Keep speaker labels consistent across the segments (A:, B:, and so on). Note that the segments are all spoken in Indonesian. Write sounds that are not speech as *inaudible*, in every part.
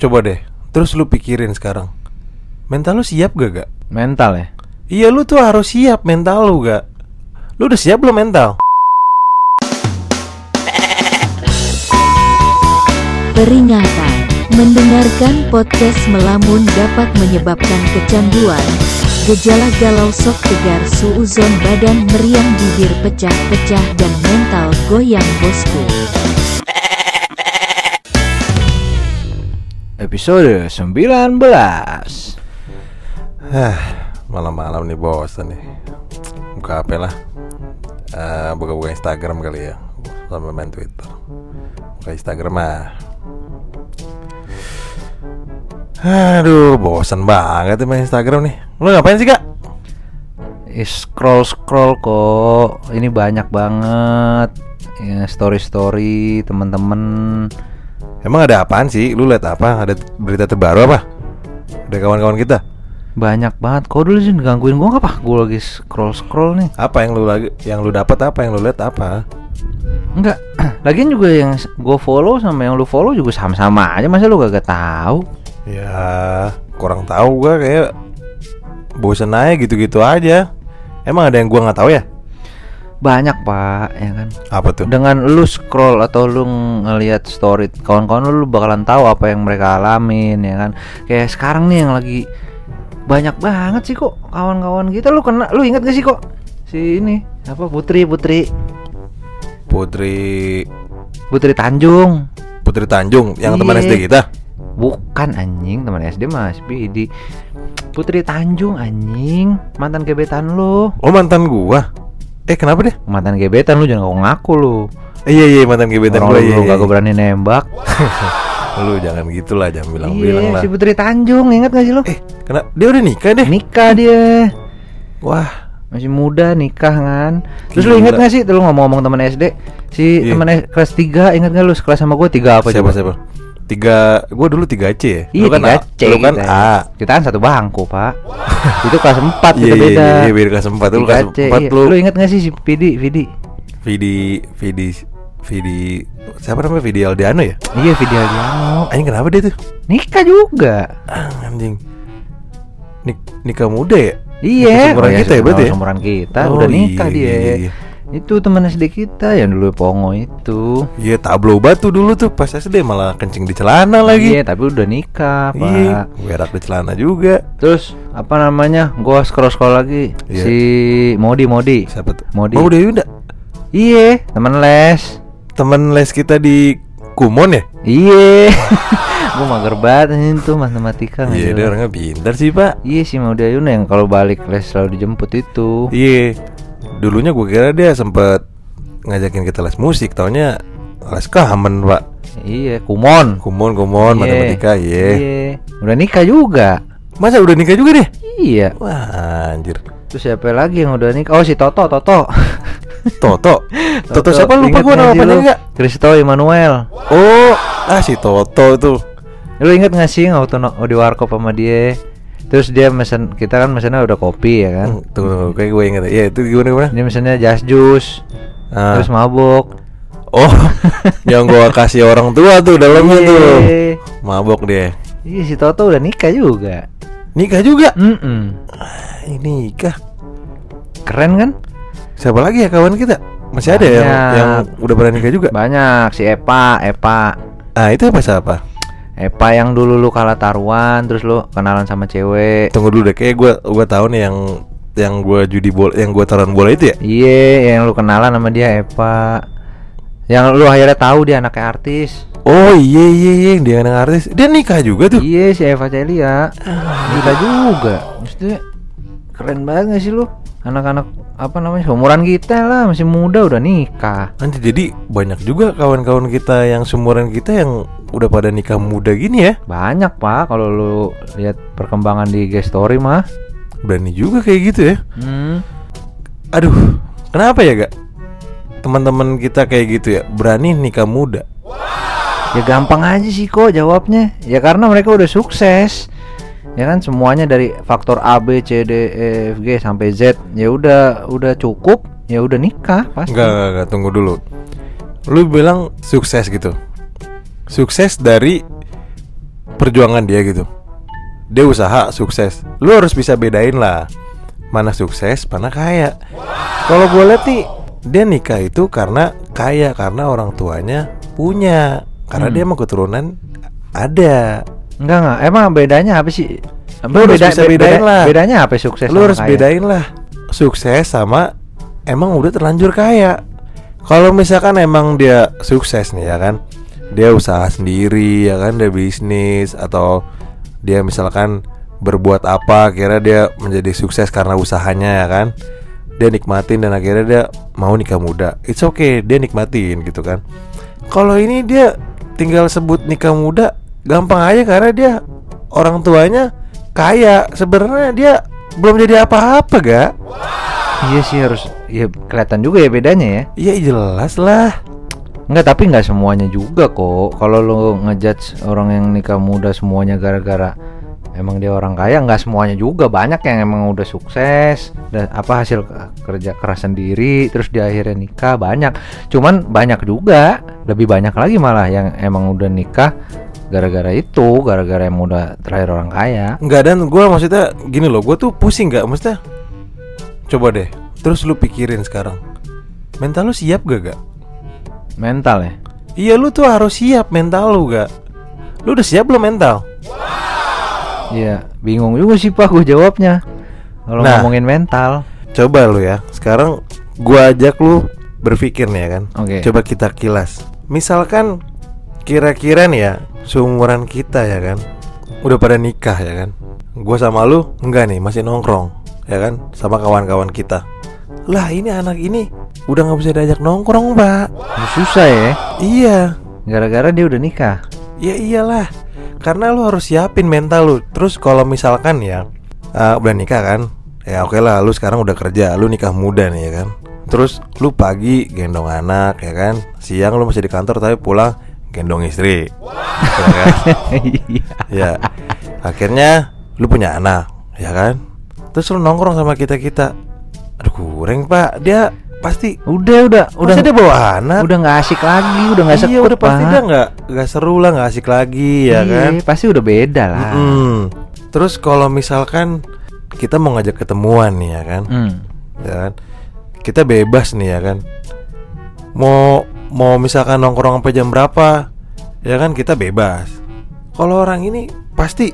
A: Coba deh, terus lu pikirin sekarang. Mental lu siap gak gak?
B: Mental ya.
A: Iya lu tuh harus siap mental lu gak? Lu udah siap belum mental?
C: Peringatan, mendengarkan podcast melamun dapat menyebabkan kecanduan, gejala galau sok tegar suuzon badan meriang bibir pecah-pecah dan mental goyang bosku.
B: Episode 19
A: Hah, malam-malam nih bosan nih. Buka apa lah? Eh, buka-buka Instagram kali ya, sama main Twitter. Buka Instagram ah. Aduh, bosan banget nih main Instagram nih. Lu ngapain sih kak?
B: Scroll scroll kok Ini banyak banget ya, Story story teman-teman
A: Emang ada apaan sih? Lu liat apa? Ada berita terbaru apa? Ada kawan-kawan kita?
B: Banyak banget Kok dulu sih gangguin gua apa? Gue lagi scroll scroll nih
A: Apa yang lu lagi yang lu dapat apa yang lu lihat apa?
B: Enggak *clears throat* Lagian juga yang gue follow sama yang lu follow juga sama-sama aja Masa lu gak tahu?
A: Ya, kurang tahu gua kayak bosan aja gitu-gitu aja. Emang ada yang gua nggak tahu ya?
B: Banyak pak ya kan?
A: Apa tuh?
B: dengan lu scroll atau lu ngelihat story kawan-kawan lu, lu bakalan tahu apa yang mereka alamin ya kan? Kayak sekarang nih yang lagi banyak banget sih kok kawan-kawan kita. Lu kena lu ingat gak sih kok? Si ini apa Putri Putri?
A: Putri
B: Putri Tanjung.
A: Putri Tanjung yang teman
B: Iya.
A: SD kita.
B: bukan anjing teman SD mas di. Putri Tanjung anjing. Mantan gebetan lu.
A: Oh mantan gua. Eh kenapa deh?
B: mantan gebetan lu jangan ngaku lu
A: iya iya mantan gebetan
B: Orang
A: gua.
B: lu
A: Iya,
B: lu
A: iya.
B: gak berani nembak *laughs*
A: Lu jangan gitulah, jangan bilang-bilang
B: iya
A: lah.
B: si Putri Tanjung ingat gak sih lu
A: Eh, kenapa? Dia udah nikah deh.
B: nikah dia
A: Wah,
B: masih muda nikah kan terus lu
A: Gila.
B: inget gak sih lu ngomong-ngomong teman SD si
A: Iya.
B: teman kelas 3 inget gak lu sekelas sama gue tiga apa
A: siapa
B: coba?
A: siapa? Tiga, gua dulu tiga C ya.
B: Iya
A: Lu kan
B: tiga
A: A,
B: C
A: lu kan
B: kita,
A: A.
B: kita kan satu bangku pak *laughs* itu kelas 4
A: Iya
B: kita
A: iya
B: beda
A: iya, iya, beda kelas empat. Lu kelas
B: 3C,
A: empat
B: iya.
A: lu.
B: lu inget gak sih si Vidi Vidi
A: Vidi Vidi Vidi siapa namanya Vidi Aldiano ya?
B: iya Vidi Aldiano
A: Anjing kenapa dia tuh?
B: nikah juga
A: Ah, anjing. Nik nikah muda ya?
B: iya
A: Seumuran
B: oh,
A: kita ya berarti ya?
B: seumuran kita
A: Oh,
B: udah nikah
A: iya,
B: dia
A: iya, iya.
B: Itu teman SD kita yang dulu pongo itu
A: Iya tablo batu dulu tuh pas SD malah kencing di celana lagi.
B: iya tapi udah nikah pak
A: Iya, berak di celana juga.
B: Terus apa namanya? Gua scroll scroll lagi
A: Iya.
B: si Modi Modi.
A: Siapa tuh?
B: Modi.
A: Oh, Dewi Yunda.
B: Iya, teman les.
A: Temen les kita di Kumon ya?
B: Iya. *laughs* gua mager banget itu matematika
A: Iya, dia orangnya pintar sih, Pak.
B: Iya si Modi Ayuna yang kalau balik les selalu dijemput itu.
A: Iya. Dulunya gue kira dia sempet ngajakin kita les musik, taunya les kamen, Pak.
B: Iya, Kumon.
A: Kumon, kumon,
B: Iya.
A: matematika, iya.
B: Iya. Udah nikah juga.
A: Masa udah nikah juga deh?
B: Iya.
A: Wah, anjir.
B: Terus siapa lagi yang udah nikah? Oh si Toto Toto.
A: Toto. *laughs* Toto siapa lupa gue nama apa enggak?
B: Kristo Emmanuel.
A: Oh, ah si Toto tuh.
B: Lu inget gak sih waktu no- di warkop sama dia Terus dia mesen Kita kan mesennya udah kopi ya kan
A: Hmm, Tuh, tuh, kayak gue inget. Iya, itu gimana gimana?
B: Dia mesennya just juice
A: Ah.
B: Terus mabuk
A: Oh, *laughs* yang gua kasih orang tua tuh dalamnya
B: Iya.
A: tuh. Mabok dia.
B: Iya si Toto udah nikah juga
A: Nikah juga.
B: Mm-mm.
A: Ah, Ini nikah.
B: Keren kan?
A: Siapa lagi ya kawan kita? Masih ada yang
B: Banyak.
A: yang udah pernah nikah juga.
B: Banyak si Epa Epa
A: Ah, itu apa siapa?
B: Epa yang dulu lu kalah taruhan Terus lu kenalan sama cewek.
A: Tunggu dulu deh, kayak gua gua tahu nih yang yang gua judi bola, yang gua taruhan bola itu ya.
B: Iya yang lu kenalan sama dia Epa. Yang lu akhirnya tahu dia anaknya artis.
A: Oh iya iya iya, dia anak artis. Dia nikah juga tuh.
B: Iya si Eva Celia. Nikah juga. Maksudnya Keren banget gak sih lu? Anak-anak apa namanya Seumuran kita lah Masih muda udah nikah.
A: Nanti jadi banyak juga kawan-kawan kita yang seumuran kita yang udah pada nikah muda gini ya.
B: Banyak pak Kalau lu lihat perkembangan di IG story mah
A: Berani juga kayak gitu ya.
B: hmm.
A: Aduh, kenapa ya gak? Teman-teman kita kayak gitu ya, berani nikah muda.
B: Ya gampang aja sih kok jawabnya Ya karena mereka udah sukses Ya kan semuanya dari faktor A B C D E F G sampai Z ya udah udah cukup ya udah nikah pasti
A: Enggak, enggak, enggak, tunggu dulu. Lu bilang sukses gitu. Sukses dari perjuangan dia gitu dia usaha sukses lu harus bisa bedain lah mana sukses mana kaya kalau gue lihat nih dia nikah itu karena kaya karena orang tuanya punya karena
B: Hmm.
A: dia emang keturunan ada
B: Enggak enggak. Emang bedanya apa sih?
A: Lu harus bisa bedain lah.
B: Bedanya apa sukses
A: lu
B: sama
A: harus
B: kaya?
A: bedain lah sukses sama emang udah terlanjur kaya kalau misalkan emang dia sukses nih ya kan dia usaha sendiri ya kan? Dia bisnis atau dia misalkan berbuat apa kira dia menjadi sukses karena usahanya ya kan? Dia nikmatin dan akhirnya dia mau nikah muda. It's okay dia nikmatin gitu kan? Kalau ini dia tinggal sebut nikah muda gampang aja karena dia orang tuanya kaya. Sebenarnya dia belum jadi apa-apa gak
B: Iya sih harus ya kelihatan juga ya bedanya ya.
A: Iya jelas lah
B: Enggak, tapi nggak semuanya juga kok. Kalau lo ngejudge orang yang nikah muda semuanya gara-gara emang dia orang kaya, nggak semuanya juga. Banyak yang emang udah sukses dan apa hasil ke- kerja keras sendiri, terus di akhirnya nikah banyak. Cuman banyak juga, lebih banyak lagi malah yang emang udah nikah gara-gara itu, gara-gara emang udah terakhir orang kaya.
A: Enggak dan gue maksudnya gini loh Gue tuh pusing gak Maksudnya Coba deh Terus lu pikirin sekarang Mental lu siap gak gak?
B: Mental ya.
A: Iya lu tuh harus siap mental lu gak? Lu udah siap belum mental?
B: Iya, bingung juga sih Pak gue jawabnya. Kalau
A: Nah.
B: ngomongin mental.
A: Coba lu ya Sekarang gua ajak lu berpikir nih ya kan
B: Oke.
A: Coba kita kilas Misalkan Kira-kira nih ya Seumuran kita ya kan Udah pada nikah ya kan Gua sama lu enggak nih masih nongkrong Ya kan Sama kawan-kawan kita Lah ini anak ini Udah nggak bisa diajak nongkrong pak
B: Susah ya.
A: Iya.
B: Gara-gara dia udah nikah.
A: Ya iyalah. Karena lu harus siapin mental lu. Terus kalau misalkan ya eh, Udah nikah kan? Ya oke lah lu sekarang udah kerja Lu nikah muda nih ya kan? Terus lu pagi gendong anak ya kan? Siang lu masih di kantor tapi pulang gendong istri. Ya kan?
B: Iya. *laughs*
A: Ya. Akhirnya lu punya anak ya kan? Terus lu nongkrong sama kita-kita Aduh kurang pak Dia pasti
B: Udah, udah, udah.
A: Dia bawa anak
B: Udah nggak asik lagi, udah nggak
A: Iya udah pasti dia nggak nggak seru lah nggak asik lagi ya
B: Iya,
A: kan
B: Pasti udah beda lah.
A: Mm-mm. Terus kalau misalkan kita mau ngajak ketemuan nih ya kan,
B: Hmm.
A: ya kan, kita bebas nih ya kan. Mau mau misalkan nongkrong sampai jam berapa, ya kan kita bebas. Kalau orang ini pasti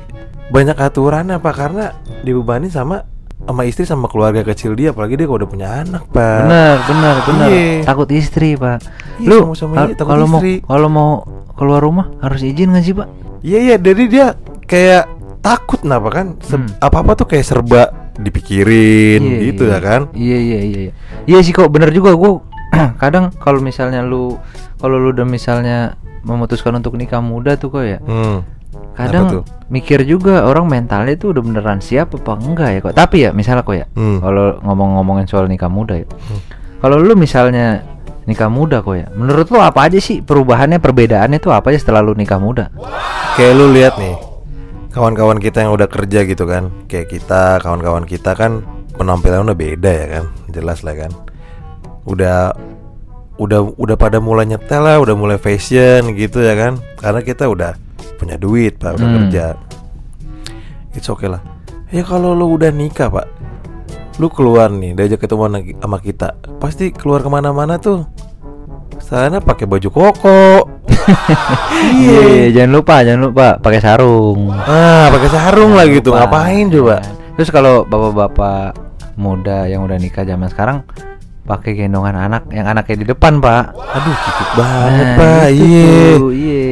A: banyak aturan apa karena dibebani sama sama istri sama keluarga kecil dia, apalagi dia kalau udah punya anak, pak.
B: Benar, benar, benar.
A: Iya.
B: Takut istri, Pak.
A: Iya,
B: Lu
A: iya,
B: kalau mau kalau mau keluar rumah harus izin nggak sih, Pak?
A: Iya iya, jadi dia kayak takut kenapa kan?
B: Hmm.
A: Apa apa tuh kayak serba dipikirin
B: Iya,
A: gitu
B: iya.
A: ya kan?
B: Iya iya iya iya. Iya sih kok bener juga gua *clears throat* kadang kalau misalnya lu kalau lu udah misalnya memutuskan untuk nikah muda tuh kok ya.
A: Hmm.
B: Kadang mikir juga orang mentalnya itu udah beneran siap apa enggak ya kok. Tapi ya misalnya kok ya.
A: Hmm.
B: Kalau ngomong-ngomongin soal nikah muda ya. Kalau lu misalnya nikah muda kok ya. Menurut lu apa aja sih perubahannya, perbedaannya tuh apa aja setelah lu nikah muda?
A: Kayak lu lihat nih, kawan-kawan kita yang udah kerja gitu kan, kayak kita, kawan-kawan kita kan penampilan udah beda ya kan, jelas lah kan. Udah udah udah pada mulai nyetel lah, udah mulai fashion gitu ya kan, karena kita udah punya duit pak, udah
B: Hmm.
A: kerja. It's okay lah. Ya kalau lu udah nikah pak, lu keluar nih, diajak ketemuan lagi sama kita, pasti keluar ke mana-mana tuh. Sana pakai baju koko. *laughs*
B: Iya, iya, jangan lupa, jangan lupa pakai sarung.
A: Ah, pakai sarung lah gitu.
B: Lupa.
A: Ngapain coba?
B: Terus kalau bapak-bapak muda yang udah nikah zaman sekarang pakai gendongan anak yang anaknya di depan, Pak.
A: Aduh, cicik banget,
B: Nah,
A: Pak.
B: itu
A: Iya.
B: tuh, Iya.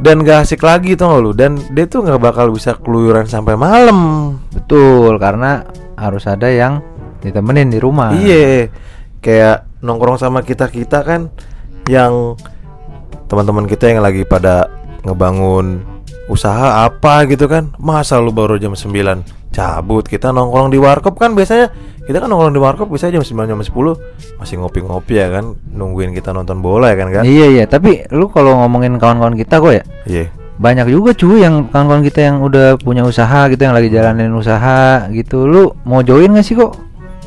A: Dan gak asik lagi tuh lu. Dan dia tuh nggak bakal bisa keluyuran sampai malam.
B: Betul, karena harus ada yang ditemenin di rumah.
A: Iya. Kayak nongkrong sama kita-kita kan yang teman-teman kita yang lagi pada ngebangun usaha apa gitu kan. Masa lu baru jam 9 cabut kita nongkrong di warkop kan biasanya. Kita kan nongkrong di warkop bisa jam 9 jam 10 masih ngopi-ngopi ya kan nungguin kita nonton bola ya kan kan
B: Iya, iya, tapi lu kalau ngomongin kawan-kawan kita kok ya
A: iya.
B: banyak juga cuy yang kawan-kawan kita yang udah punya usaha gitu yang lagi jalanin usaha gitu. Lu mau join gak sih kok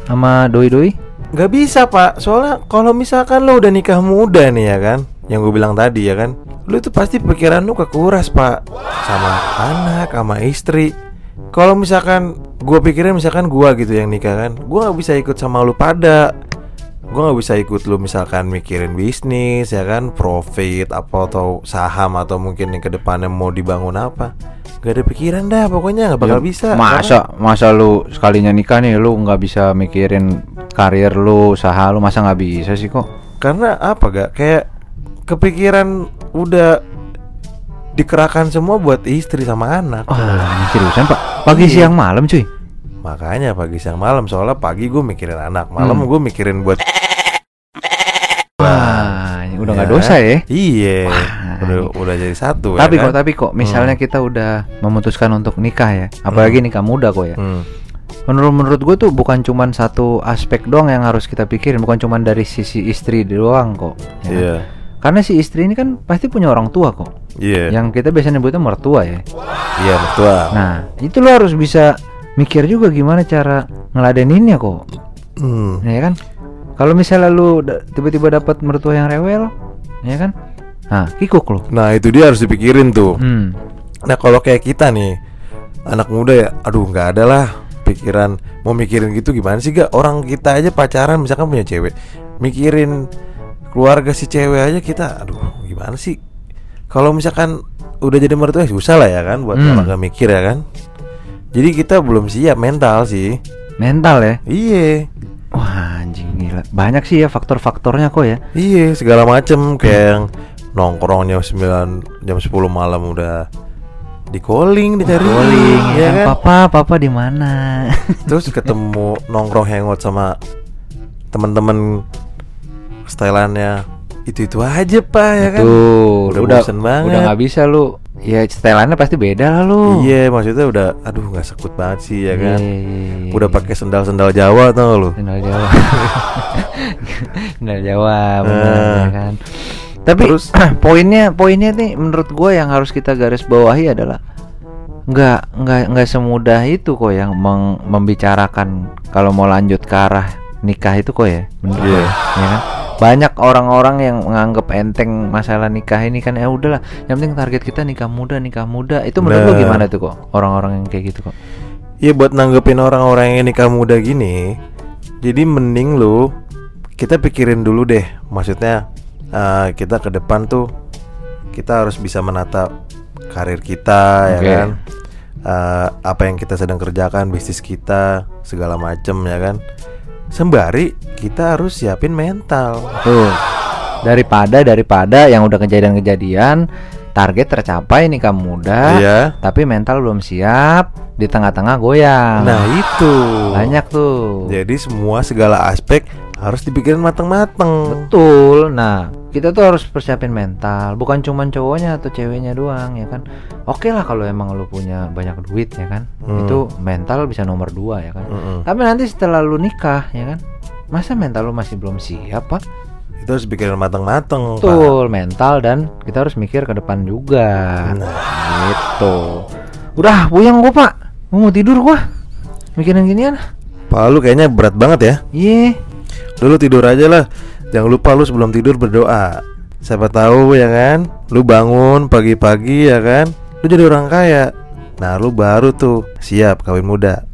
B: sama doi-doi
A: Gak bisa pak, soalnya kalau misalkan lo udah nikah muda nih ya kan Yang gue bilang tadi ya kan lu tuh pasti pikiran lu kekuras pak. Sama anak sama istri kalau misalkan gua pikirin misalkan gua gitu yang nikah kan gua nggak bisa ikut sama lu pada. Gua nggak bisa ikut lu misalkan mikirin bisnis ya kan? Profit apa atau saham atau mungkin yang ke depannya mau dibangun apa. Gak ada pikiran dah pokoknya nggak bakal
B: Ya,
A: bisa
B: Masa masa lu sekalinya nikah nih lu nggak bisa mikirin karir lu, usaha lu masa nggak bisa sih kok?
A: karena apa gak kayak kepikiran udah dikerahkan semua buat istri sama anak
B: ini seriusan Pak. Pagi
A: Iya.
B: siang malam cuy.
A: Makanya pagi siang malam soalnya pagi gue mikirin anak, malam
B: Hmm.
A: gue mikirin buat
B: Wah, udah nggak
A: Ya.
B: dosa ya.
A: Iya,
B: Wah,
A: udah udah jadi satu.
B: Tapi
A: ya
B: kok,
A: kan?
B: tapi kok, misalnya kita udah memutuskan untuk nikah ya, apalagi nikah muda kok ya.
A: Hmm.
B: Menurut menurut gue tuh bukan cuman satu aspek doang yang harus kita pikirin, bukan cuman dari sisi istri doang kok. ya kan? Karena si istri ini kan pasti punya orang tua kok.
A: iya,
B: Yang kita biasanya nyebutnya mertua ya.
A: iya betul.
B: Nah, itu lo harus bisa mikir juga gimana cara ngeladeninnya kok.
A: Hmm.
B: Ya kan? Kalau misalnya lu da- tiba-tiba dapat mertua yang rewel, ya kan? Nah, kikuk lo.
A: Nah itu dia harus dipikirin tuh.
B: Hmm.
A: Nah kalau kayak kita nih, anak muda ya, aduh nggak ada lah pikiran mau mikirin gitu gimana sih gak? Orang kita aja pacaran misalkan punya cewek, mikirin keluarga si cewek aja kita, aduh gimana sih? Kalau misalkan udah jadi mertua ya susah lah ya kan buat
B: Hmm.
A: olahraga mikir ya kan. Jadi kita belum siap mental sih.
B: Mental ya.
A: Iya,
B: Wah, anjing gila. Banyak sih ya faktor-faktornya kok ya.
A: iya segala macem kayak yang nongkrong jam 9 jam 10 malam udah di calling dicari
B: Calling
A: ya
B: ya,
A: kan?
B: Papa, papa di mana?
A: Terus ketemu nongkrong hangout sama teman-teman stylannya itu-itu aja pak ya kan Udah
B: udah
A: bosen banget.
B: Udah nggak bisa lu. Ya setelannya pasti beda lah lu.
A: Iya maksudnya udah aduh nggak sekut banget sih ya kan
B: Iya, iya, iya,
A: Udah
B: iya.
A: pakai sendal-sendal Jawa tau lu
B: Sendal Jawa. *laughs* Sendal Jawa benar
A: Eh.
B: ya kan. Tapi
A: Terus? *clears throat*
B: poinnya poinnya nih menurut gue yang harus kita garis bawahi adalah nggak nggak nggak semudah itu kok yang meng- membicarakan kalau mau lanjut ke arah nikah itu kok ya menurut gue
A: Iya.
B: ya kan banyak orang-orang yang menganggap enteng masalah nikah ini kan ya udahlah. Yang penting target kita nikah muda nikah muda. Itu menurut lo
A: Nah.
B: gimana tuh kok? Orang-orang yang kayak gitu kok?
A: Iya buat nanggepin orang-orang yang nikah muda gini Jadi mending lu Kita pikirin dulu deh. Maksudnya eh, Kita ke depan tuh Kita harus bisa menata Karir kita ya
B: Oke.
A: kan? Eh, Apa yang kita sedang kerjakan Bisnis kita Segala macem ya kan Sembari Kita harus siapin mental
B: Tuh. Daripada daripada yang udah kejadian-kejadian target tercapai nikah muda,
A: Iya
B: tapi mental belum siap, di tengah-tengah goyang.
A: Nah itu
B: banyak tuh.
A: Jadi semua segala aspek Harus dipikirin mateng-mateng
B: Betul. Nah, kita tuh harus persiapin mental, bukan cuman cowoknya atau ceweknya doang ya kan. Oke lah kalau emang lu punya banyak duit ya kan.
A: Hmm.
B: Itu mental bisa nomor dua ya kan.
A: Mm-mm.
B: Tapi nanti setelah lu nikah ya kan, masa mental lu masih belum siap pak?
A: Itu harus dipikirin mateng-mateng Pak.
B: Betul, mental dan kita harus mikir ke depan juga.
A: Nah.
B: Gitu. Udah, puyeng gua, Pak. Gua mau tidur gua. Mikirin ginian.
A: Pak lu kayaknya berat banget ya
B: Iya.
A: Dulu tidur aja lah Jangan lupa lu sebelum tidur berdoa. Siapa tahu ya kan? Lu bangun pagi-pagi ya kan? Lu jadi orang kaya. Nah lu baru tuh siap kawin muda